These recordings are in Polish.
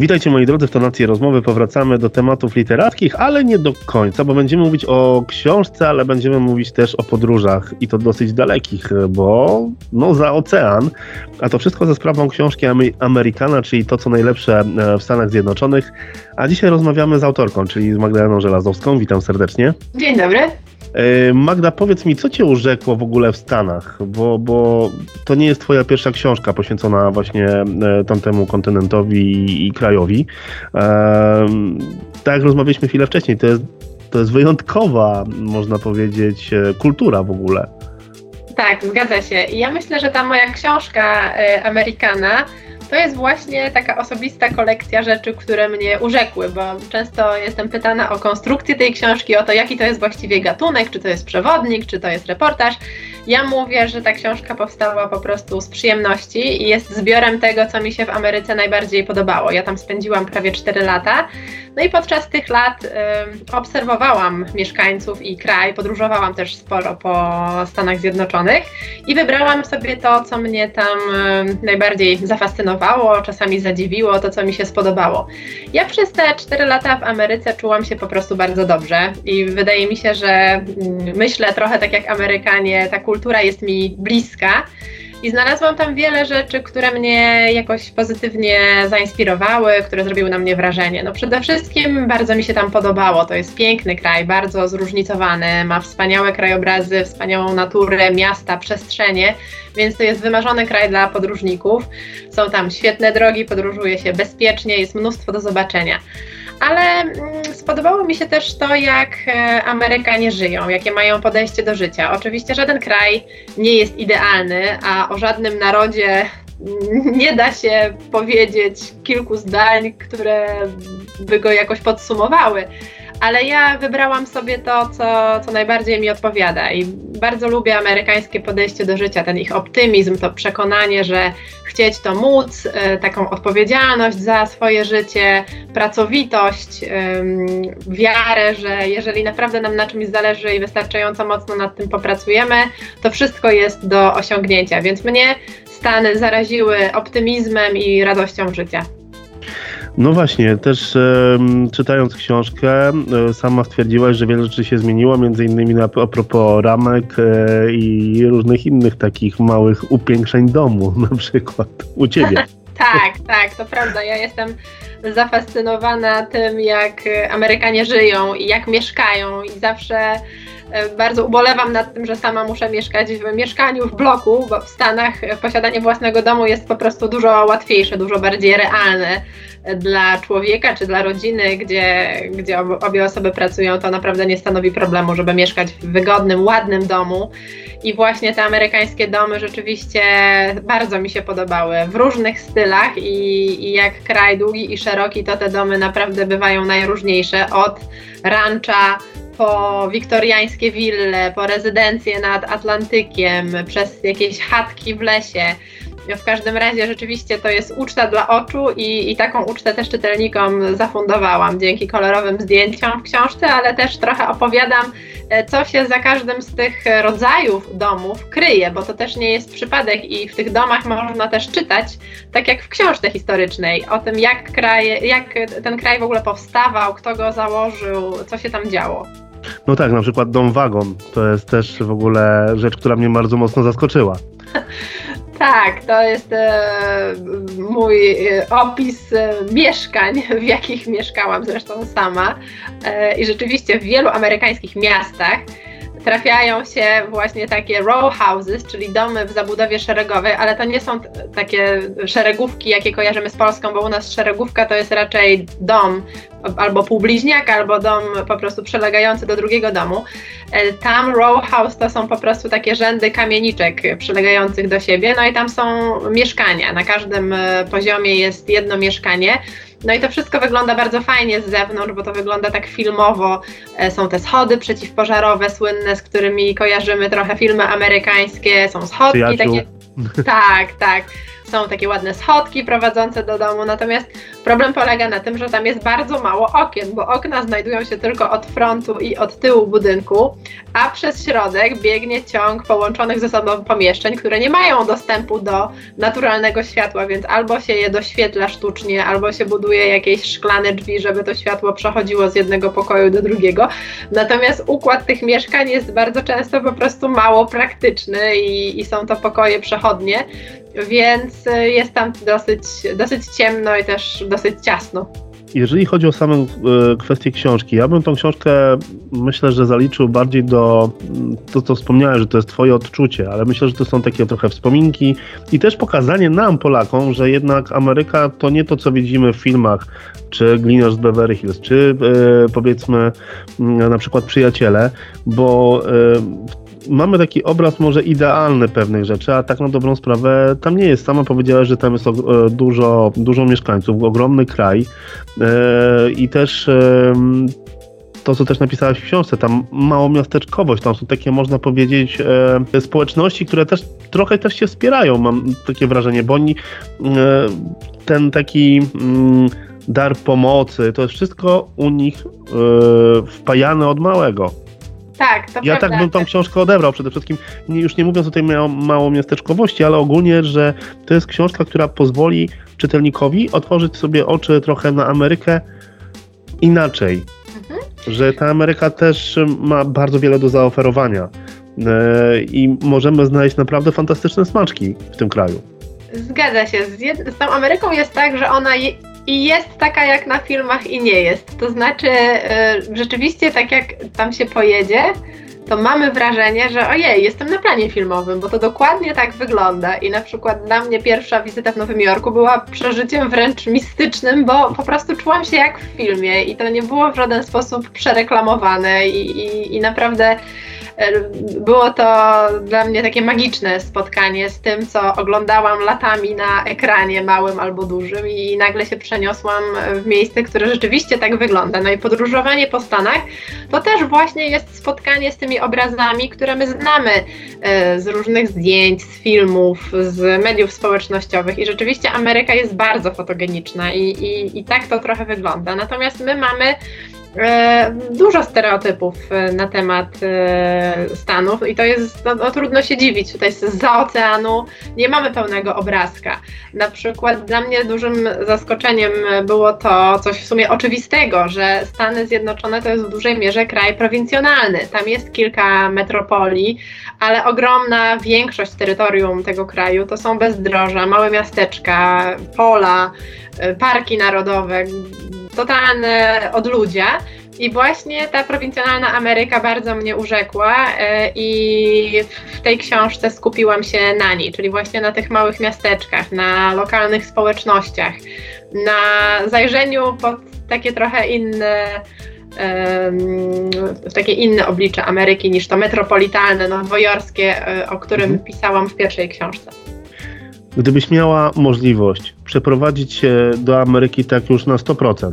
Witajcie moi drodzy w tonacji rozmowy. Powracamy do tematów literackich, ale nie do końca, bo będziemy mówić o książce, ale będziemy mówić też o podróżach i to dosyć dalekich, bo no za ocean. A to wszystko ze sprawą książki Amerykana, czyli to co najlepsze e, w Stanach Zjednoczonych. A dzisiaj rozmawiamy z autorką, czyli z Magdaleną Żelazowską. Witam serdecznie. Dzień dobry. E, Magda, powiedz mi, co cię urzekło w ogóle w Stanach? Bo, bo to nie jest twoja pierwsza książka poświęcona właśnie e, tamtemu kontynentowi i krajowi. E, tak jak rozmawialiśmy chwilę wcześniej, to jest, to jest wyjątkowa, można powiedzieć, kultura w ogóle. Tak, zgadza się. Ja myślę, że ta moja książka Amerykana to jest właśnie taka osobista kolekcja rzeczy, które mnie urzekły, bo często jestem pytana o konstrukcję tej książki, o to, jaki to jest właściwie gatunek, czy to jest przewodnik, czy to jest reportaż. Ja mówię, że ta książka powstała po prostu z przyjemności i jest zbiorem tego, co mi się w Ameryce najbardziej podobało. Ja tam spędziłam prawie 4 lata, no i podczas tych lat y, obserwowałam mieszkańców i kraj, podróżowałam też sporo po Stanach Zjednoczonych i wybrałam sobie to, co mnie tam y, najbardziej zafascynowało czasami zadziwiło, to co mi się spodobało. Ja przez te 4 lata w Ameryce czułam się po prostu bardzo dobrze i wydaje mi się, że mm, myślę trochę tak jak Amerykanie, ta kultura jest mi bliska. I znalazłam tam wiele rzeczy, które mnie jakoś pozytywnie zainspirowały, które zrobiły na mnie wrażenie. No przede wszystkim bardzo mi się tam podobało. To jest piękny kraj, bardzo zróżnicowany, ma wspaniałe krajobrazy, wspaniałą naturę, miasta, przestrzenie, więc to jest wymarzony kraj dla podróżników. Są tam świetne drogi, podróżuje się bezpiecznie, jest mnóstwo do zobaczenia ale mm, spodobało mi się też to, jak e, Amerykanie żyją, jakie mają podejście do życia. Oczywiście żaden kraj nie jest idealny, a o żadnym narodzie nie da się powiedzieć kilku zdań, które by go jakoś podsumowały ale ja wybrałam sobie to, co, co najbardziej mi odpowiada. I bardzo lubię amerykańskie podejście do życia, ten ich optymizm, to przekonanie, że chcieć to móc, e, taką odpowiedzialność za swoje życie, pracowitość, wiarę, że jeżeli naprawdę nam na czymś zależy i wystarczająco mocno nad tym popracujemy, to wszystko jest do osiągnięcia, więc mnie Stany zaraziły optymizmem i radością życia. No właśnie, też e, czytając książkę, e, sama stwierdziłaś, że wiele rzeczy się zmieniło, między innymi na, a propos ramek e, i różnych innych takich małych upiększeń domu, na przykład u ciebie. tak, tak, to prawda. Ja jestem zafascynowana tym, jak Amerykanie żyją i jak mieszkają i zawsze bardzo ubolewam nad tym, że sama muszę mieszkać w mieszkaniu, w bloku, bo w Stanach posiadanie własnego domu jest po prostu dużo łatwiejsze, dużo bardziej realne dla człowieka czy dla rodziny, gdzie, gdzie obie osoby pracują, to naprawdę nie stanowi problemu, żeby mieszkać w wygodnym, ładnym domu. I właśnie te amerykańskie domy rzeczywiście bardzo mi się podobały w różnych stylach i, i jak kraj długi i szeroki, to te domy naprawdę bywają najróżniejsze od rancha po wiktoriańskie wille, po rezydencje nad Atlantykiem, przez jakieś chatki w lesie. W każdym razie rzeczywiście to jest uczta dla oczu i, i taką ucztę też czytelnikom zafundowałam dzięki kolorowym zdjęciom w książce, ale też trochę opowiadam, e, co się za każdym z tych rodzajów domów kryje, bo to też nie jest przypadek i w tych domach można też czytać, tak jak w książce historycznej, o tym jak, kraj, jak ten kraj w ogóle powstawał, kto go założył, co się tam działo. No tak, na przykład dom wagon to jest też w ogóle rzecz, która mnie bardzo mocno zaskoczyła. Tak, to jest e, mój e, opis e, mieszkań, w jakich mieszkałam zresztą sama. E, I rzeczywiście w wielu amerykańskich miastach trafiają się właśnie takie row houses, czyli domy w zabudowie szeregowej, ale to nie są takie szeregówki, jakie kojarzymy z Polską, bo u nas szeregówka to jest raczej dom albo półbliźniak, albo dom po prostu przylegający do drugiego domu. E, tam row house to są po prostu takie rzędy kamieniczek przylegających do siebie, no i tam są mieszkania. Na każdym e, poziomie jest jedno mieszkanie. No i to wszystko wygląda bardzo fajnie z zewnątrz, bo to wygląda tak filmowo. E, są te schody przeciwpożarowe słynne, z którymi kojarzymy trochę filmy amerykańskie, są schodki Przyjaciół. takie. Tak, tak. Są takie ładne schodki prowadzące do domu, natomiast problem polega na tym, że tam jest bardzo mało okien, bo okna znajdują się tylko od frontu i od tyłu budynku, a przez środek biegnie ciąg połączonych ze sobą pomieszczeń, które nie mają dostępu do naturalnego światła, więc albo się je doświetla sztucznie, albo się buduje jakieś szklane drzwi, żeby to światło przechodziło z jednego pokoju do drugiego. Natomiast układ tych mieszkań jest bardzo często po prostu mało praktyczny i, i są to pokoje przechodnie, więc y, jest tam dosyć, dosyć ciemno i też dosyć ciasno. Jeżeli chodzi o samą e, kwestię książki, ja bym tą książkę myślę, że zaliczył bardziej do mm, to, co wspomniałem, że to jest twoje odczucie, ale myślę, że to są takie trochę wspominki i też pokazanie nam, Polakom, że jednak Ameryka to nie to, co widzimy w filmach, czy Gliniarz z Beverly Hills, czy e, powiedzmy mm, na przykład Przyjaciele, bo e, mamy taki obraz może idealny pewnych rzeczy, a tak na dobrą sprawę tam nie jest. Sama powiedziałaś, że tam jest e, dużo, dużo mieszkańców, ogromny kraj e, i też to, co też napisałaś w książce, tam mało miasteczkowość, tam są takie, można powiedzieć, e, społeczności, które też trochę też się wspierają, mam takie wrażenie, bo oni ten taki mm, dar pomocy, to jest wszystko u nich wpajane od małego. Tak, to Ja prawda. tak bym tą książkę odebrał przede wszystkim, już nie mówiąc o tej mało, miasteczkowości, ale ogólnie, że to jest książka, która pozwoli czytelnikowi otworzyć sobie oczy trochę na Amerykę inaczej. Mhm. Że ta Ameryka też ma bardzo wiele do zaoferowania e, i możemy znaleźć naprawdę fantastyczne smaczki w tym kraju. Zgadza się. Z, z tą Ameryką jest tak, że ona je, i jest taka jak na filmach i nie jest. To znaczy, y, rzeczywiście tak jak tam się pojedzie, to mamy wrażenie, że ojej, jestem na planie filmowym, bo to dokładnie tak wygląda. I na przykład dla mnie pierwsza wizyta w Nowym Jorku była przeżyciem wręcz mistycznym, bo po prostu czułam się jak w filmie i to nie było w żaden sposób przereklamowane i, i, i naprawdę było to dla mnie takie magiczne spotkanie z tym, co oglądałam latami na ekranie małym albo dużym i nagle się przeniosłam w miejsce, które rzeczywiście tak wygląda. No i podróżowanie po Stanach to też właśnie jest spotkanie z tymi obrazami, które my znamy e, z różnych zdjęć, z filmów, z mediów społecznościowych i rzeczywiście Ameryka jest bardzo fotogeniczna i, i, i tak to trochę wygląda. Natomiast my mamy dużo stereotypów e, na temat e, Stanów i to jest, no, no, trudno się dziwić, tutaj za oceanu nie mamy pełnego obrazka. Na przykład dla mnie dużym zaskoczeniem było to coś w sumie oczywistego, że Stany Zjednoczone to jest w dużej mierze kraj prowincjonalny. Tam jest kilka metropolii, ale ogromna większość terytorium tego kraju to są bezdroża, małe miasteczka, pola, parki narodowe, totalne odludzie. I właśnie ta prowincjonalna Ameryka bardzo mnie urzekła e, i w tej książce skupiłam się na niej, czyli właśnie na tych małych miasteczkach, na lokalnych społecznościach, na zajrzeniu pod takie trochę inne w takie inne oblicze Ameryki niż to metropolitalne, nowojorskie, o którym mhm. pisałam w pierwszej książce. Gdybyś miała możliwość przeprowadzić się do Ameryki tak już na 100%,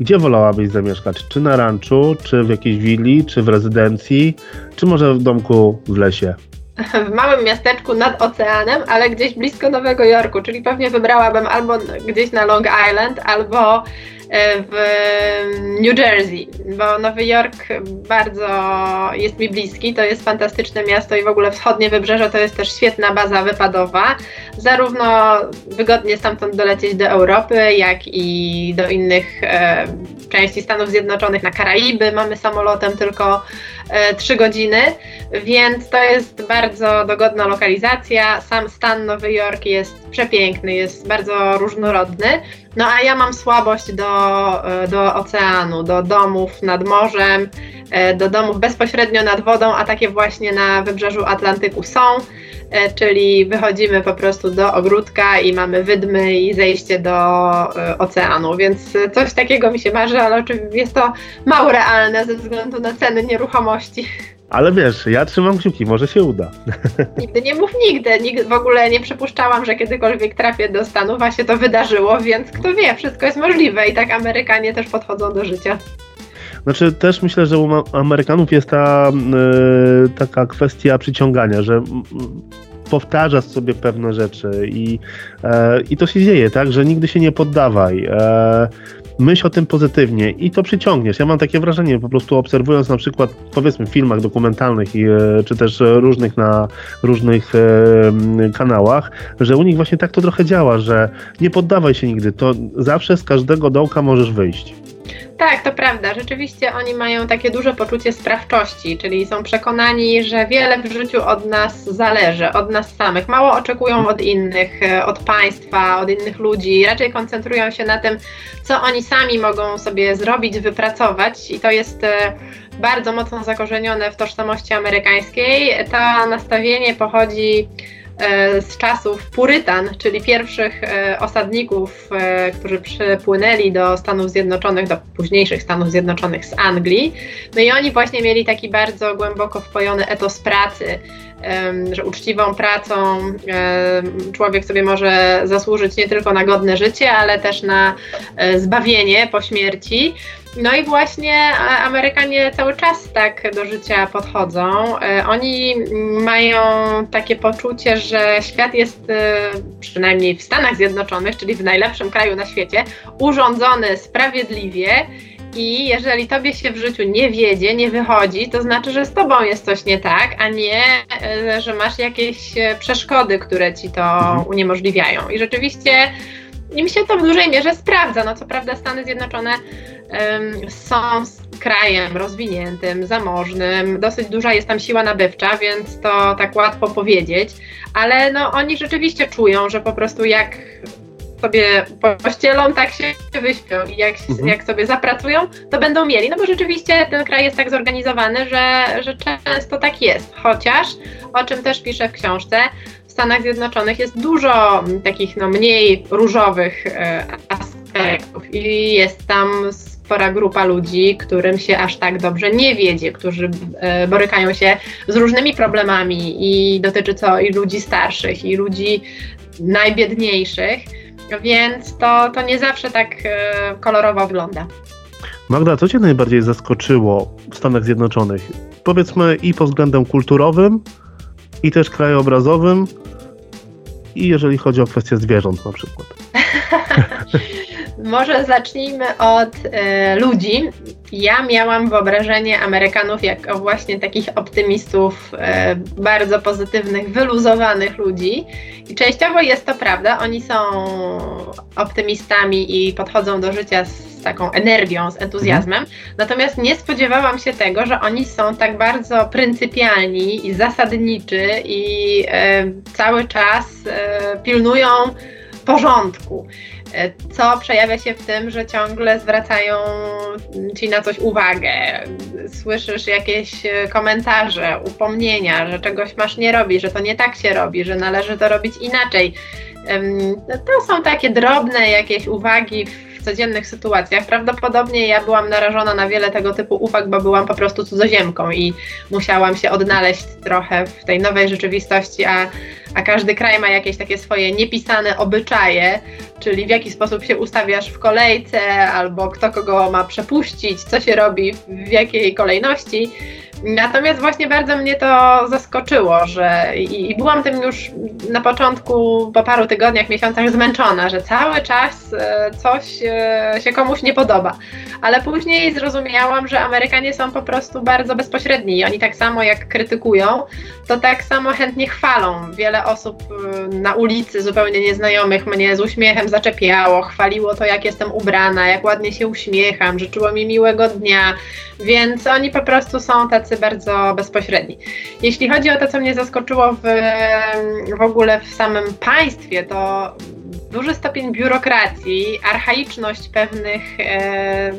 gdzie wolałabyś zamieszkać? Czy na ranczu, czy w jakiejś willi, czy w rezydencji, czy może w domku w lesie? W małym miasteczku nad oceanem, ale gdzieś blisko Nowego Jorku, czyli pewnie wybrałabym albo gdzieś na Long Island, albo w New Jersey, bo Nowy Jork bardzo jest mi bliski, to jest fantastyczne miasto i w ogóle wschodnie wybrzeże to jest też świetna baza wypadowa. Zarówno wygodnie stamtąd dolecieć do Europy, jak i do innych e, części Stanów Zjednoczonych, na Karaiby mamy samolotem tylko e, 3 godziny, więc to jest bardzo dogodna lokalizacja. Sam stan Nowy Jork jest przepiękny, jest bardzo różnorodny. No a ja mam słabość do, e, do oceanu, do domów nad morzem, e, do domów bezpośrednio nad wodą, a takie właśnie na wybrzeżu Atlantyku są. E, czyli wychodzimy po prostu do ogródka i mamy wydmy i zejście do oceanu, więc coś takiego mi się marzy, ale oczywiście jest to mało realne ze względu na ceny nieruchomości. Ale wiesz, ja trzymam kciuki, może się uda. Nigdy nie mów nigdy. Nigdy w ogóle nie przypuszczałam, że kiedykolwiek trafię do Stanów, a się to wydarzyło, więc kto wie, wszystko jest możliwe i tak Amerykanie też podchodzą do życia. Znaczy też myślę, że u Amerykanów jest ta y, taka kwestia przyciągania, że powtarzasz sobie pewne rzeczy i, e, i to się dzieje, tak, że nigdy się nie poddawaj. E, myśl o tym pozytywnie i to przyciągniesz. Ja mam takie wrażenie, po prostu obserwując na przykład, powiedzmy, w filmach dokumentalnych i, e, czy też różnych na różnych e, kanałach, że u nich właśnie tak to trochę działa, że nie poddawaj się nigdy, to zawsze z każdego dołka możesz wyjść. Tak, to prawda. Rzeczywiście oni mają takie duże poczucie sprawczości, czyli są przekonani, że wiele w życiu od nas zależy, od nas samych. Mało oczekują od innych, e, od państwa, od innych ludzi. Raczej koncentrują się na tym, co oni sami mogą sobie zrobić, wypracować, i to jest e, bardzo mocno zakorzenione w tożsamości amerykańskiej. To nastawienie pochodzi z czasów Purytan, czyli pierwszych e, osadników, e, którzy przypłynęli do Stanów Zjednoczonych, do późniejszych Stanów Zjednoczonych z Anglii. No i oni właśnie mieli taki bardzo głęboko wpojony etos pracy, że uczciwą pracą człowiek sobie może zasłużyć nie tylko na godne życie, ale też na zbawienie po śmierci. No i właśnie Amerykanie cały czas tak do życia podchodzą. E, oni mają takie poczucie, że świat jest, e, przynajmniej w Stanach Zjednoczonych, czyli w najlepszym kraju na świecie, urządzony sprawiedliwie. I jeżeli tobie się w życiu nie wiedzie, nie wychodzi, to znaczy, że z tobą jest coś nie tak, a nie, e, że masz jakieś przeszkody, które ci to mhm. uniemożliwiają. I rzeczywiście im się to w dużej mierze sprawdza. No co prawda Stany Zjednoczone um, są krajem rozwiniętym, zamożnym, dosyć duża jest tam siła nabywcza, więc to tak łatwo powiedzieć, ale no oni rzeczywiście czują, że po prostu jak sobie pościelą, tak się wyśpią. I jak, mhm. jak sobie zapracują, to będą mieli, no bo rzeczywiście ten kraj jest tak zorganizowany, że, że często tak jest, chociaż, o czym też piszę w książce, Stanach Zjednoczonych jest dużo takich no, mniej różowych e, aspektów i jest tam spora grupa ludzi, którym się aż tak dobrze nie wiedzie, którzy e, borykają się z różnymi problemami i dotyczy to i ludzi starszych, i ludzi najbiedniejszych, więc to, to nie zawsze tak e, kolorowo wygląda. Magda, co Cię najbardziej zaskoczyło w Stanach Zjednoczonych? Powiedzmy i pod względem kulturowym, i też krajobrazowym, i jeżeli chodzi o kwestię zwierząt na przykład. Może zacznijmy od e, ludzi. Ja miałam wyobrażenie Amerykanów jako właśnie takich optymistów, e, bardzo pozytywnych, wyluzowanych ludzi. I częściowo jest to prawda. Oni są optymistami i podchodzą do życia z taką energią, z entuzjazmem. Mhm. Natomiast nie spodziewałam się tego, że oni są tak bardzo pryncypialni i zasadniczy i e, cały czas pilnują porządku. E, co przejawia się w tym, że ciągle zwracają ci na coś uwagę. Słyszysz jakieś e, komentarze, upomnienia, że czegoś masz nie robić, że to nie tak się robi, że należy to robić inaczej. To są takie drobne jakieś uwagi w codziennych sytuacjach. Prawdopodobnie ja byłam narażona na wiele tego typu uwag, bo byłam po prostu cudzoziemką i musiałam się odnaleźć trochę w tej nowej rzeczywistości, a, a każdy kraj ma jakieś takie swoje niepisane obyczaje, czyli w jaki sposób się ustawiasz w kolejce, albo kto kogo ma przepuścić, co się robi, w jakiej kolejności. Natomiast właśnie bardzo mnie to zaskoczyło, że i, i, byłam tym już na początku, po paru tygodniach, miesiącach zmęczona, że cały czas e, coś e, się komuś nie podoba. Ale później zrozumiałam, że Amerykanie są po prostu bardzo bezpośredni i oni tak samo jak krytykują, to tak samo chętnie chwalą. Wiele osób e, na ulicy, zupełnie nieznajomych, mnie z uśmiechem zaczepiało, chwaliło to, jak jestem ubrana, jak ładnie się uśmiecham, życzyło mi miłego dnia, więc oni po prostu są tacy bardzo bezpośredni. Jeśli chodzi o to, co mnie zaskoczyło w, w ogóle w samym państwie, to duży stopień biurokracji, archaiczność pewnych e,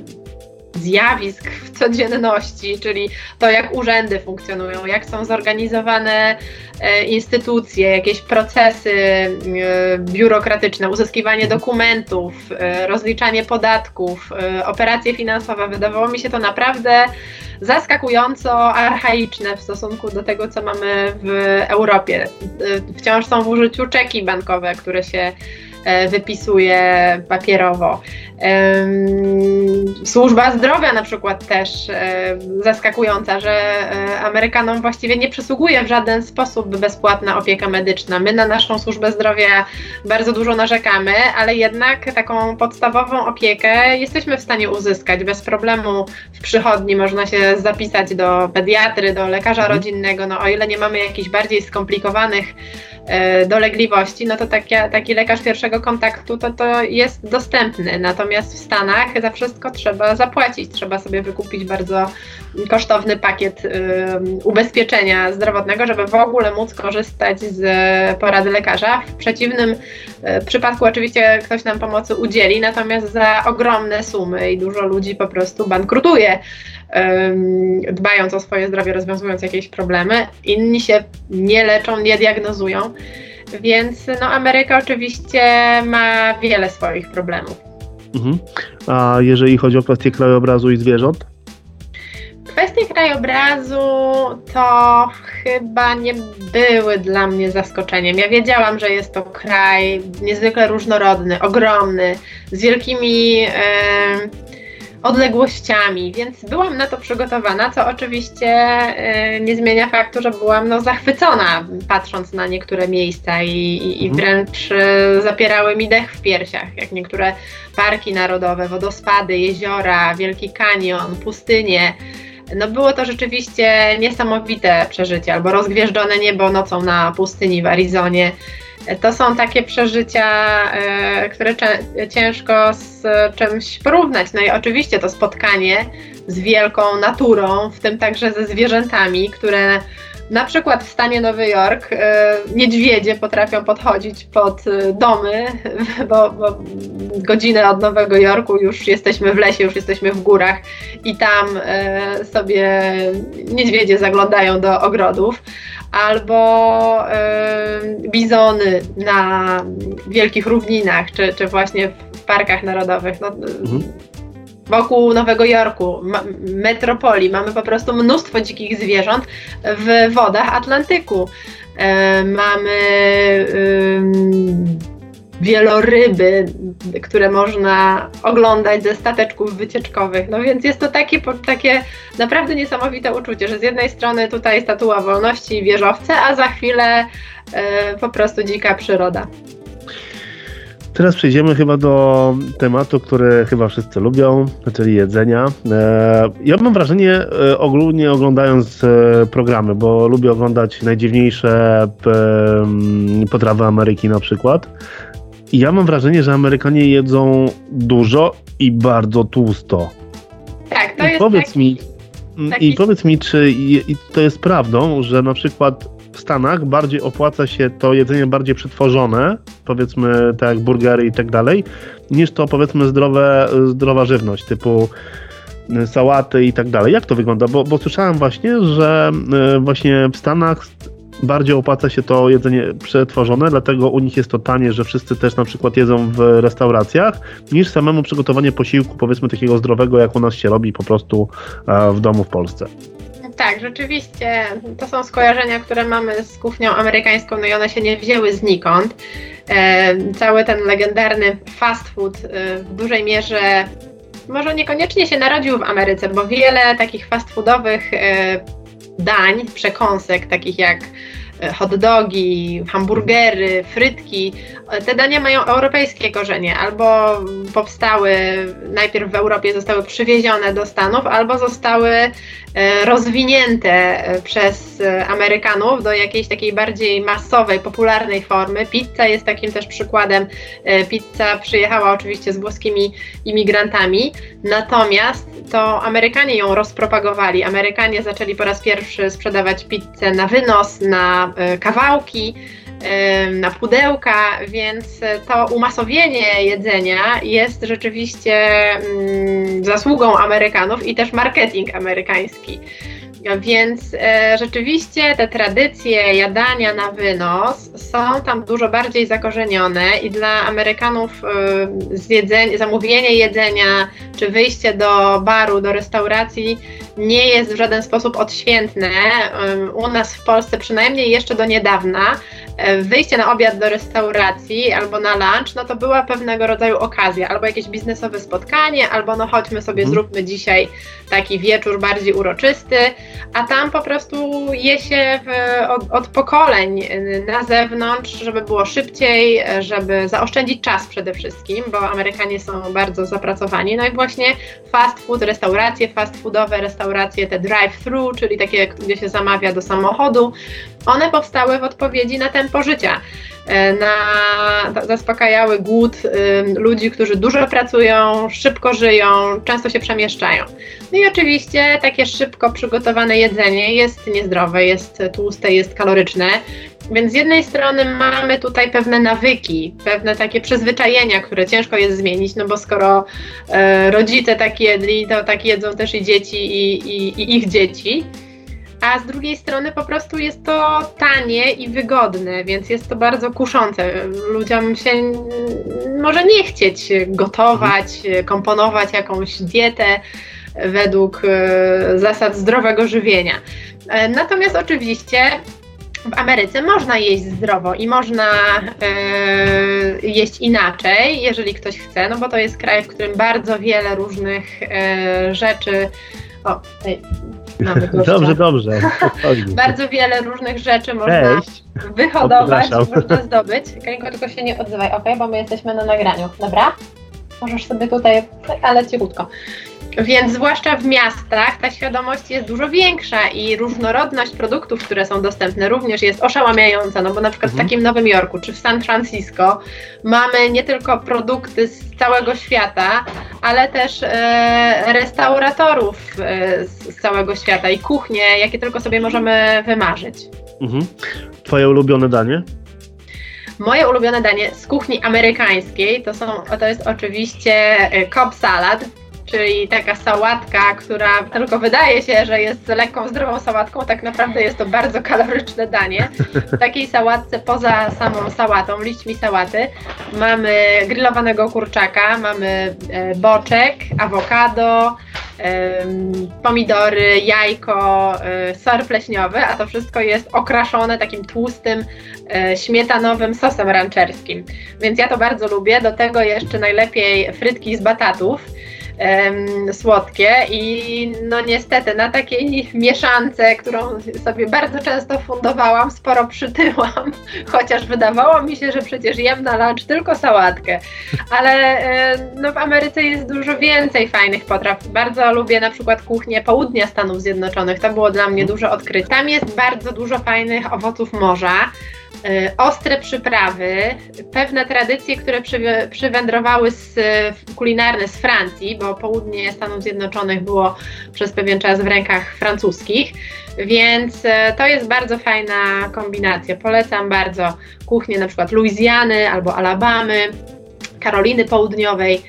zjawisk w codzienności, czyli to, jak urzędy funkcjonują, jak są zorganizowane e, instytucje, jakieś procesy e, biurokratyczne, uzyskiwanie mhm. dokumentów, e, rozliczanie podatków, operacje finansowe. Wydawało mi się to naprawdę zaskakująco archaiczne w stosunku do tego, co mamy w Europie. Wciąż są w użyciu czeki bankowe, które się wypisuje papierowo. Służba zdrowia na przykład też zaskakująca, że Amerykanom właściwie nie przysługuje w żaden sposób bezpłatna opieka medyczna. My na naszą służbę zdrowia bardzo dużo narzekamy, ale jednak taką podstawową opiekę jesteśmy w stanie uzyskać bez problemu. W przychodni można się zapisać do pediatry, do lekarza mhm. rodzinnego, no o ile nie mamy jakichś bardziej skomplikowanych E, dolegliwości, no to taki, taki lekarz pierwszego kontaktu to, to jest dostępny. Natomiast w Stanach za wszystko trzeba zapłacić. Trzeba sobie wykupić bardzo kosztowny pakiet y, ubezpieczenia zdrowotnego, żeby w ogóle móc korzystać z porady lekarza. W przeciwnym y, przypadku oczywiście ktoś nam pomocy udzieli, natomiast za ogromne sumy i dużo ludzi po prostu bankrutuje dbając o swoje zdrowie, rozwiązując jakieś problemy. Inni się nie leczą, nie diagnozują. Więc no, Ameryka oczywiście ma wiele swoich problemów. Mhm. A jeżeli chodzi o kwestię krajobrazu i zwierząt? Kwestie krajobrazu to chyba nie były dla mnie zaskoczeniem. Ja wiedziałam, że jest to kraj niezwykle różnorodny, ogromny, z wielkimi. Yy, odległościami, więc byłam na to przygotowana, co oczywiście y, nie zmienia faktu, że byłam no, zachwycona patrząc na niektóre miejsca i, i, i mhm. wręcz y, zapierały mi dech w piersiach, jak niektóre parki narodowe, wodospady, jeziora, Wielki Kanion, pustynie. No było to rzeczywiście niesamowite przeżycie, albo rozgwieżdżone niebo nocą na pustyni w Arizonie. To są takie przeżycia, e, które ciężko z czymś porównać. No i oczywiście to spotkanie z wielką naturą, w tym także ze zwierzętami, które na przykład w stanie Nowy Jork e, niedźwiedzie potrafią podchodzić pod e, domy, bo, bo godzinę od Nowego Jorku już jesteśmy w lesie, już jesteśmy w górach i tam sobie niedźwiedzie zaglądają do ogrodów albo bizony na wielkich równinach, czy, czy właśnie w parkach narodowych. No, mhm. Wokół Nowego Jorku, metropolii, mamy po prostu mnóstwo dzikich zwierząt w wodach Atlantyku. Y, mamy y, wieloryby, które można oglądać ze stateczków wycieczkowych. No więc jest to takie, takie naprawdę niesamowite uczucie, że z jednej strony tutaj statua wolności i wieżowce, a za chwilę e, po prostu dzika przyroda. Teraz przejdziemy chyba do tematu, który chyba wszyscy lubią, czyli jedzenia. E, ja mam wrażenie, e, ogólnie oglądając programy, bo lubię oglądać najdziwniejsze potrawy Ameryki na przykład. I ja mam wrażenie, że Amerykanie jedzą dużo i bardzo tłusto. Tak, to I jest powiedz taki, mi, taki... I powiedz mi, czy to jest prawdą, że na przykład w Stanach bardziej opłaca się to jedzenie bardziej przetworzone, powiedzmy tak jak burgery i tak dalej, niż to powiedzmy zdrowe, zdrowa żywność typu y, sałaty i tak dalej. Jak to wygląda? Bo, bo słyszałem właśnie, że y, właśnie w Stanach bardziej opłaca się to jedzenie przetworzone, dlatego u nich jest to tanie, że wszyscy też na przykład jedzą w restauracjach, niż samemu przygotowanie posiłku, powiedzmy takiego zdrowego, jak u nas się robi po prostu e, w domu w Polsce. Tak, rzeczywiście to są skojarzenia, które mamy z kuchnią amerykańską, no i one się nie wzięły znikąd. E, cały ten legendarny fast food e, w dużej mierze może niekoniecznie się narodził w Ameryce, bo wiele takich fast foodowych e, dań, przekąsek, takich jak hot dogi, hamburgery, frytki. Te dania mają europejskie korzenie, albo powstały najpierw w Europie, zostały przywiezione do Stanów, albo zostały e, rozwinięte e, przez Amerykanów do jakiejś takiej bardziej masowej, popularnej formy. Pizza jest takim też przykładem. Pizza przyjechała oczywiście z włoskimi imigrantami, natomiast to Amerykanie ją rozpropagowali. Amerykanie zaczęli po raz pierwszy sprzedawać pizzę na wynos, na e, kawałki, e, na pudełka, więc to umasowienie jedzenia jest rzeczywiście mm, zasługą Amerykanów i też marketing amerykański. Więc e, rzeczywiście te tradycje jadania na wynos są tam dużo bardziej zakorzenione i dla Amerykanów e, zjedzenie, zamówienie jedzenia czy wyjście do baru, do restauracji nie jest w żaden sposób odświętne. E, u nas w Polsce przynajmniej jeszcze do niedawna wyjście na obiad do restauracji albo na lunch, no to była pewnego rodzaju okazja, albo jakieś biznesowe spotkanie, albo no chodźmy sobie, mhm. zróbmy dzisiaj taki wieczór bardziej uroczysty, a tam po prostu je się w, od, od pokoleń na zewnątrz, żeby było szybciej, żeby zaoszczędzić czas przede wszystkim, bo Amerykanie są bardzo zapracowani. No i właśnie fast food, restauracje fast foodowe, restauracje te drive-thru, czyli takie, gdzie się zamawia do samochodu, one powstały w odpowiedzi na tempo życia. E, na, zaspokajały głód y, ludzi, którzy dużo pracują, szybko żyją, często się przemieszczają. No i oczywiście takie szybko przygotowane jedzenie jest niezdrowe, jest tłuste, jest kaloryczne. Więc z jednej strony mamy tutaj pewne nawyki, pewne takie przyzwyczajenia, które ciężko jest zmienić, no bo skoro e, rodzice tak jedli, to tak jedzą też i dzieci i, i, i ich dzieci a z drugiej strony po prostu jest to tanie i wygodne, więc jest to bardzo kuszące. Ludziom się może nie chcieć gotować, komponować jakąś dietę według e, zasad zdrowego żywienia. E, natomiast oczywiście w Ameryce można jeść zdrowo i można e, jeść inaczej, jeżeli ktoś chce, no bo to jest kraj, w którym bardzo wiele różnych rzeczy. O, Dobrze, dobrze. Bardzo wiele różnych rzeczy można Cześć. wyhodować, można zdobyć. Karinko, tylko się nie odzywaj, ok? Bo my jesteśmy na nagraniu, dobra? Możesz sobie tutaj, ale cichutko. Więc zwłaszcza w miastach ta świadomość jest dużo większa i różnorodność produktów, które są dostępne również jest oszałamiająca, no bo na przykład mhm. w takim Nowym Jorku czy w San Francisco mamy nie tylko produkty z całego świata, ale też e, restauratorów e, z całego świata i kuchnie, jakie tylko sobie możemy wymarzyć. Mhm. Twoje ulubione danie? Moje ulubione danie z kuchni amerykańskiej to, są, to jest oczywiście e, Cobb salad, czyli taka sałatka, która tylko wydaje się, że jest lekką, zdrową sałatką, tak naprawdę jest to bardzo kaloryczne danie. W takiej sałatce poza samą sałatą, liśćmi sałaty, mamy grillowanego kurczaka, mamy e, boczek, awokado, pomidory, jajko, e, ser pleśniowy, a to wszystko jest okraszone takim tłustym, e, śmietanowym sosem rancherskim. Więc ja to bardzo lubię. Do tego jeszcze najlepiej frytki z batatów słodkie i no niestety na takiej mieszance, którą sobie bardzo często fundowałam, sporo przytyłam, chociaż wydawało mi się, że przecież jem na lunch tylko sałatkę, ale no w Ameryce jest dużo więcej fajnych potraw. Bardzo lubię na przykład kuchnię południa Stanów Zjednoczonych, to było dla mnie duże odkrycie. Tam jest bardzo dużo fajnych owoców morza, ostre przyprawy, pewne tradycje, które przy, przywędrowały z, kulinarne z Francji, bo południe Stanów Zjednoczonych było przez pewien czas w rękach francuskich, więc y, to jest bardzo fajna kombinacja. Polecam bardzo kuchnię na przykład Luizjany albo Alabamy, Karoliny Południowej.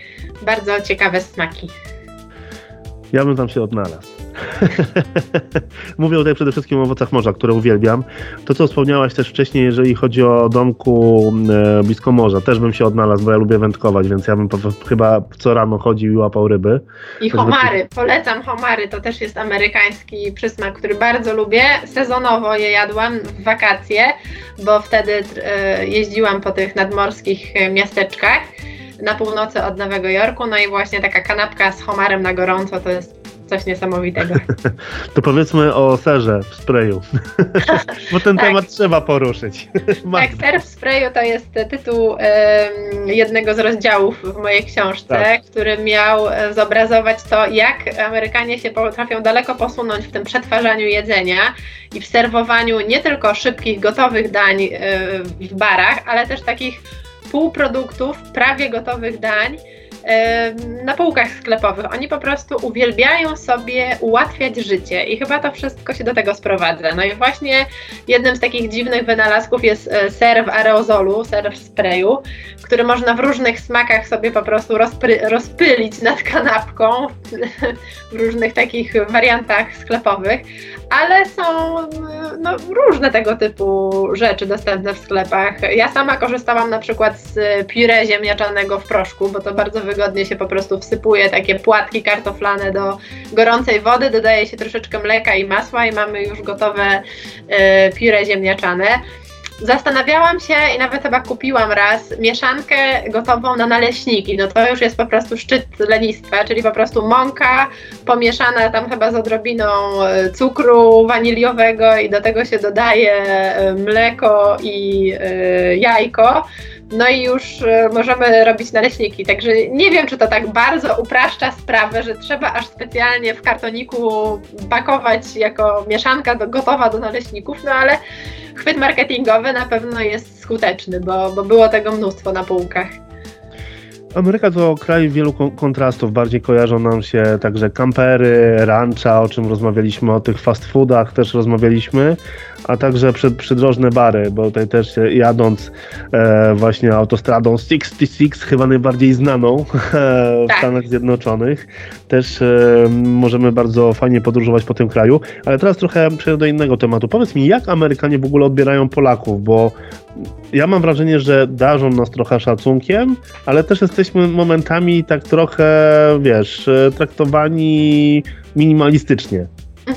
Bardzo ciekawe smaki. Ja bym tam się odnalazł. Mówię tutaj przede wszystkim o owocach morza, które uwielbiam. To, co wspomniałaś też wcześniej, jeżeli chodzi o domku e, blisko morza, też bym się odnalazł, bo ja lubię wędkować, więc ja bym chyba co rano chodził i łapał ryby. I homary, polecam homary, to też jest amerykański przysmak, który bardzo lubię. Sezonowo je jadłam w wakacje, bo wtedy e, jeździłam po tych nadmorskich miasteczkach na północy od Nowego Jorku, no i właśnie taka kanapka z homarem na gorąco to jest coś niesamowitego. to powiedzmy o serze w sprayu, bo ten tak. temat trzeba poruszyć. tak, ser w sprayu to jest tytuł um, jednego z rozdziałów w mojej książce, tak. który miał e, zobrazować to, jak Amerykanie się potrafią daleko posunąć w tym przetwarzaniu jedzenia i w serwowaniu nie tylko szybkich, gotowych dań e, w barach, ale też takich półproduktów, prawie gotowych dań, na półkach sklepowych. Oni po prostu uwielbiają sobie ułatwiać życie i chyba to wszystko się do tego sprowadza. No i właśnie jednym z takich dziwnych wynalazków jest e, ser w aerozolu, ser w sprayu, który można w różnych smakach sobie po prostu rozpylić nad kanapką w różnych takich wariantach sklepowych, ale są no, różne tego typu rzeczy dostępne w sklepach. Ja sama korzystałam na przykład z puree ziemniaczanego w proszku, bo to bardzo wygodnie się po prostu wsypuje takie płatki kartoflane do gorącej wody, dodaje się troszeczkę mleka i masła i mamy już gotowe y, ziemniaczane. Zastanawiałam się i nawet chyba kupiłam raz mieszankę gotową na naleśniki. No to już jest po prostu szczyt lenistwa, czyli po prostu mąka pomieszana tam chyba z odrobiną e, cukru waniliowego i do tego się dodaje e, mleko i e, jajko. No i już możemy robić naleśniki. Także nie wiem, czy to tak bardzo upraszcza sprawę, że trzeba aż specjalnie w kartoniku pakować jako mieszanka do, gotowa do naleśników, no ale chwyt marketingowy na pewno jest skuteczny, bo, bo było tego mnóstwo na półkach. Ameryka to kraj wielu kontrastów. Bardziej kojarzą nam się także kampery, rancha, o czym rozmawialiśmy, o tych fast foodach też rozmawialiśmy, a także przed, przydrożne bary, bo tutaj też jadąc e, właśnie autostradą 66, chyba najbardziej znaną w tak. Stanach Zjednoczonych, też e, możemy bardzo fajnie podróżować po tym kraju. Ale teraz trochę przejdę do innego tematu. Powiedz mi, jak Amerykanie w ogóle odbierają Polaków, bo ja mam wrażenie, że darzą nas trochę szacunkiem, ale też jesteśmy momentami tak trochę, wiesz, e, traktowani minimalistycznie.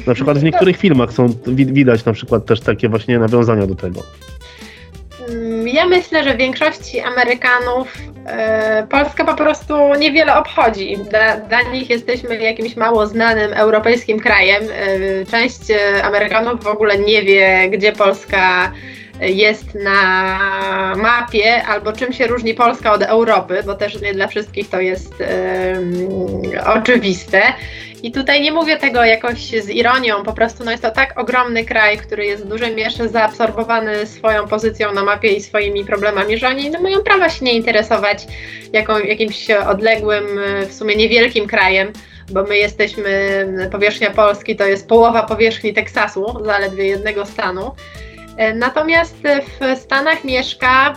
Na przykład w niektórych filmach są widać na przykład też takie właśnie nawiązania do tego. Mm, ja myślę, że większości Amerykanów e, Polska po prostu niewiele obchodzi. Dla, dla, nich jesteśmy jakimś mało znanym europejskim krajem. E, część Amerykanów w ogóle nie wie, gdzie Polska jest na mapie, albo czym się różni Polska od Europy, bo też nie dla wszystkich to jest oczywiste. I tutaj nie mówię tego jakoś z ironią, po prostu no jest to tak ogromny kraj, który jest w dużej mierze zaabsorbowany swoją pozycją na mapie i swoimi problemami, że oni no, mają prawo się nie interesować jaką, jakimś odległym, w sumie niewielkim krajem bo my jesteśmy, powierzchnia Polski to jest połowa powierzchni Teksasu, zaledwie jednego stanu. E, natomiast w Stanach mieszka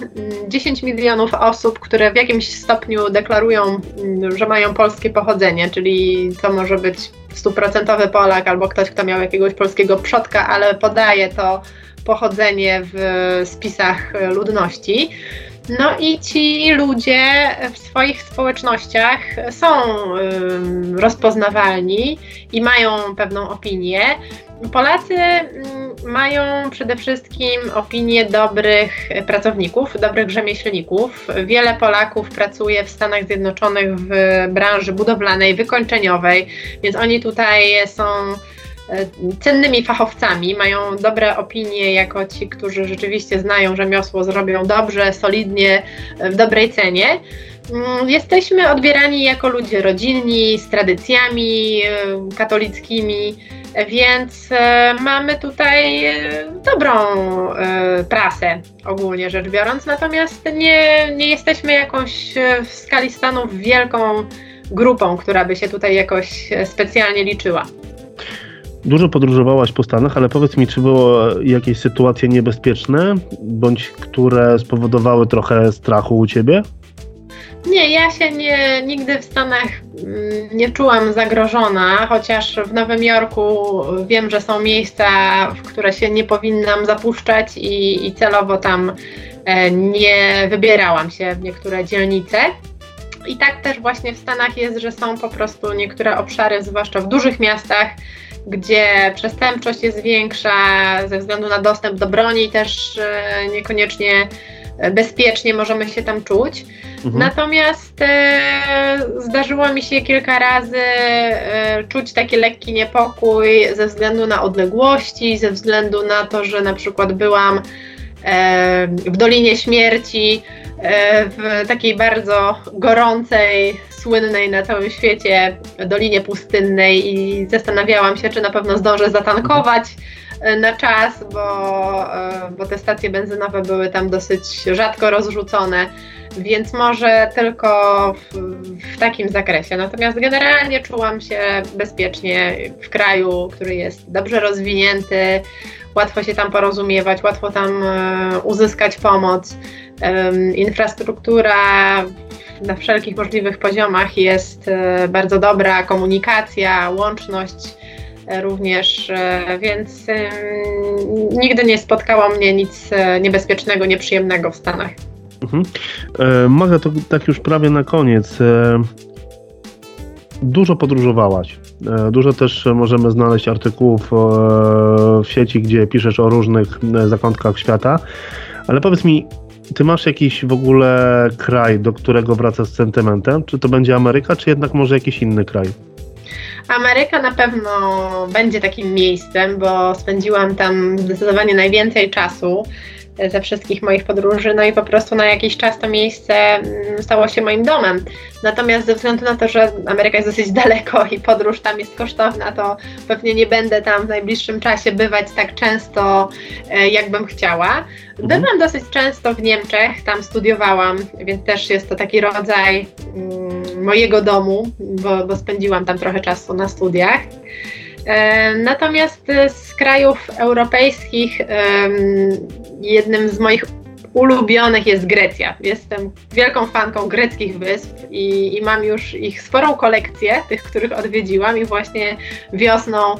10 mm, milionów osób, które w jakimś stopniu deklarują, mm, że mają polskie pochodzenie, czyli to może być stuprocentowy Polak albo ktoś, kto miał jakiegoś polskiego przodka, ale podaje to pochodzenie w spisach ludności. No i ci ludzie w swoich społecznościach są rozpoznawalni i mają pewną opinię. Polacy mm, mają przede wszystkim opinię dobrych pracowników, dobrych rzemieślników. Wiele Polaków pracuje w Stanach Zjednoczonych w branży budowlanej, wykończeniowej, więc oni tutaj są e, cennymi fachowcami, mają dobre opinie jako ci, którzy rzeczywiście znają rzemiosło, zrobią dobrze, solidnie, w dobrej cenie. Mm, jesteśmy odbierani jako ludzie rodzinni, z tradycjami katolickimi więc e, mamy tutaj e, dobrą e, prasę ogólnie rzecz biorąc, natomiast nie, nie jesteśmy jakąś w skali Stanów wielką grupą, która by się tutaj jakoś specjalnie liczyła. Dużo podróżowałaś po Stanach, ale powiedz mi, czy były jakieś sytuacje niebezpieczne, bądź które spowodowały trochę strachu u ciebie? Nie, ja się nie, nigdy w Stanach mm, nie czułam zagrożona, chociaż w Nowym Jorku wiem, że są miejsca, w które się nie powinnam zapuszczać i, i celowo tam e, nie wybierałam się w niektóre dzielnice. I tak też właśnie w Stanach jest, że są po prostu niektóre obszary, zwłaszcza w dużych miastach, gdzie przestępczość jest większa ze względu na dostęp do broni, też e, niekoniecznie bezpiecznie możemy się tam czuć. Mhm. Natomiast e, zdarzyło mi się kilka razy e, czuć taki lekki niepokój ze względu na odległości, ze względu na to, że na przykład byłam e, w Dolinie Śmierci, e, w takiej bardzo gorącej, słynnej na całym świecie Dolinie Pustynnej i zastanawiałam się, czy na pewno zdążę zatankować. Mhm E, na czas, bo, e, bo te stacje benzynowe były tam dosyć rzadko rozrzucone, więc może tylko w, w, takim zakresie. Natomiast generalnie czułam się bezpiecznie w kraju, który jest dobrze rozwinięty, łatwo się tam porozumiewać, łatwo tam e, uzyskać pomoc. Infrastruktura na wszelkich możliwych poziomach jest bardzo dobra, komunikacja, łączność również, e, więc nigdy nie spotkało mnie nic e, niebezpiecznego, nieprzyjemnego w Stanach. Mhm. E, to tak już prawie na koniec. Dużo podróżowałaś. Dużo też możemy znaleźć artykułów w sieci, gdzie piszesz o różnych zakątkach świata. Ale powiedz mi, ty masz jakiś w ogóle kraj, do którego wracasz z sentymentem? Czy to będzie Ameryka, czy jednak może jakiś inny kraj? Ameryka na pewno będzie takim miejscem, bo spędziłam tam zdecydowanie najwięcej czasu ze wszystkich moich podróży, no i po prostu na jakiś czas to miejsce mm, stało się moim domem. Natomiast ze względu na to, że Ameryka jest dosyć daleko i podróż tam jest kosztowna, to pewnie nie będę tam w najbliższym czasie bywać tak często, e, jakbym chciała. Mhm. Bywam dosyć często w Niemczech, tam studiowałam, więc też jest to taki rodzaj mm, mojego domu, bo, bo spędziłam tam trochę czasu na studiach. Natomiast z krajów europejskich jednym z moich ulubionych jest Grecja. Jestem wielką fanką greckich wysp i, i, mam już ich sporą kolekcję, tych, których odwiedziłam i właśnie wiosną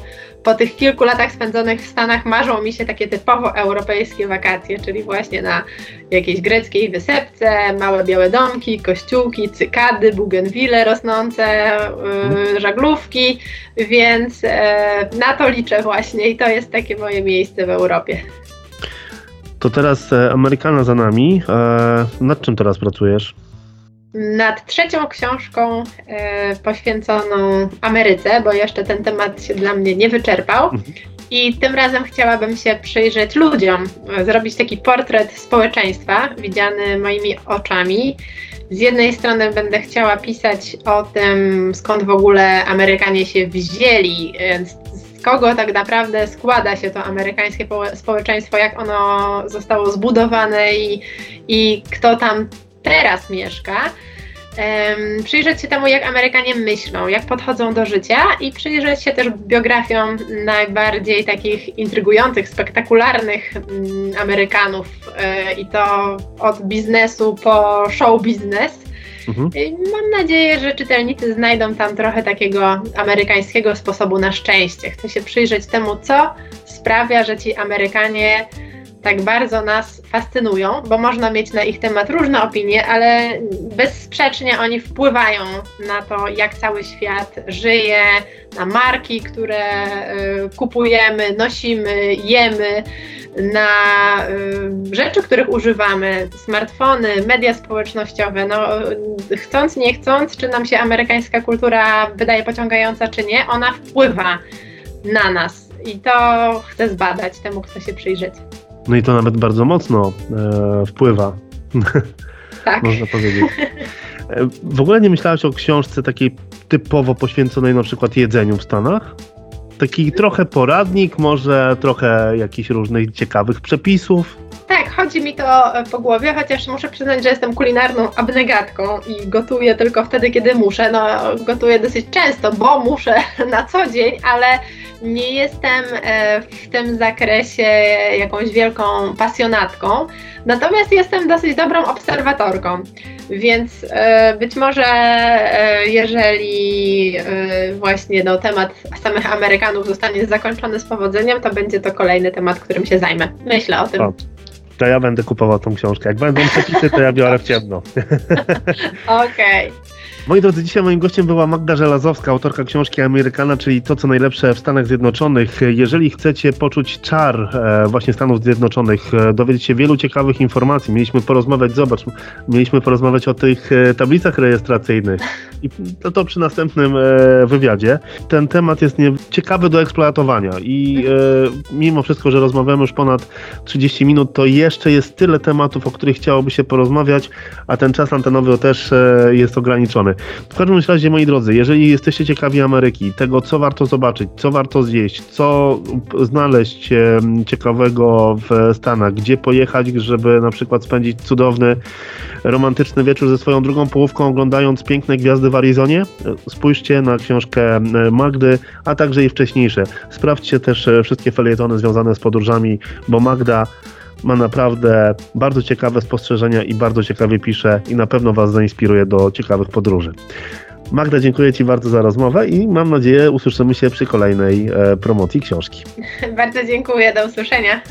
po tych kilku latach spędzonych w Stanach marzą mi się takie typowo europejskie wakacje, czyli właśnie na jakiejś greckiej wysepce, małe białe domki, kościółki, cykady, bugenwile rosnące, yy, żaglówki, więc yy, na to liczę właśnie i to jest takie moje miejsce w Europie. To teraz e, Amerykana za nami. E, nad czym teraz pracujesz? nad trzecią książką e, poświęconą Ameryce, bo jeszcze ten temat się dla mnie nie wyczerpał. Mhm. I tym razem chciałabym się przyjrzeć ludziom, zrobić taki portret społeczeństwa, widziany moimi oczami. Z jednej strony będę chciała pisać o tym, skąd w ogóle Amerykanie się wzięli, kogo tak naprawdę składa się to amerykańskie społeczeństwo, jak ono zostało zbudowane i, i kto tam teraz mieszka. Um, przyjrzeć się temu, jak Amerykanie myślą, jak podchodzą do życia i przyjrzeć się też biografiom najbardziej takich intrygujących, spektakularnych um, Amerykanów e, i to od biznesu po show biznes. Mhm. Mam nadzieję, że czytelnicy znajdą tam trochę takiego amerykańskiego sposobu na szczęście. Chcę się przyjrzeć temu, co sprawia, że ci Amerykanie tak bardzo nas fascynują, bo można mieć na ich temat różne opinie, ale bezsprzecznie oni wpływają na to, jak cały świat żyje, na marki, które y, kupujemy, nosimy, jemy, na y, rzeczy, których używamy, smartfony, media społecznościowe. No, chcąc, nie chcąc, czy nam się amerykańska kultura wydaje pociągająca, czy nie, ona wpływa na nas. I to chcę zbadać, temu chcę się przyjrzeć. No i to nawet bardzo mocno e, wpływa. Tak. Można powiedzieć. E, w ogóle nie myślałaś o książce takiej typowo poświęconej na przykład jedzeniu w Stanach? Taki trochę poradnik, może trochę jakichś różnych ciekawych przepisów? Tak, chodzi mi to e, po głowie, chociaż muszę przyznać, że jestem kulinarną abnegatką i gotuję tylko wtedy, kiedy muszę. No, gotuję dosyć często, bo muszę na co dzień, ale nie jestem e, w tym zakresie jakąś wielką pasjonatką, natomiast jestem dosyć dobrą obserwatorką. Więc e, być może jeżeli właśnie no, temat samych Amerykanów zostanie zakończony z powodzeniem, to będzie to kolejny temat, którym się zajmę. Myślę o tym to ja będę kupował tą książkę. Jak będą przepisy, to ja biorę w ciemno. Okej. Okay. Moi drodzy, dzisiaj moim gościem była Magda Żelazowska, autorka książki Amerykana, czyli to, co najlepsze w Stanach Zjednoczonych. Jeżeli chcecie poczuć czar e, właśnie Stanów Zjednoczonych, e, dowiedzieć się wielu ciekawych informacji, mieliśmy porozmawiać, zobacz, mieliśmy porozmawiać o tych e, tablicach rejestracyjnych i to, to przy następnym wywiadzie. Ten temat jest nie, ciekawy do eksploatowania i mimo wszystko, że rozmawiamy już ponad 30 minut, to jeszcze jest tyle tematów, o których chciałoby się porozmawiać, a ten czas antenowy też jest ograniczony. W każdym razie, moi drodzy, jeżeli jesteście ciekawi Ameryki, tego co warto zobaczyć, co warto zjeść, co znaleźć ciekawego w Stanach, gdzie pojechać, żeby na przykład spędzić cudowny, romantyczny wieczór ze swoją drugą połówką, oglądając piękne gwiazdy w Arizonie, spójrzcie na książkę Magdy, a także i wcześniejsze. Sprawdźcie też e, wszystkie felietony związane z podróżami, bo Magda ma naprawdę bardzo ciekawe spostrzeżenia i bardzo ciekawie pisze i na pewno Was zainspiruje do ciekawych podróży. Magda, dziękuję Ci bardzo za rozmowę i mam nadzieję usłyszymy się przy kolejnej e, promocji książki. Bardzo dziękuję, do usłyszenia.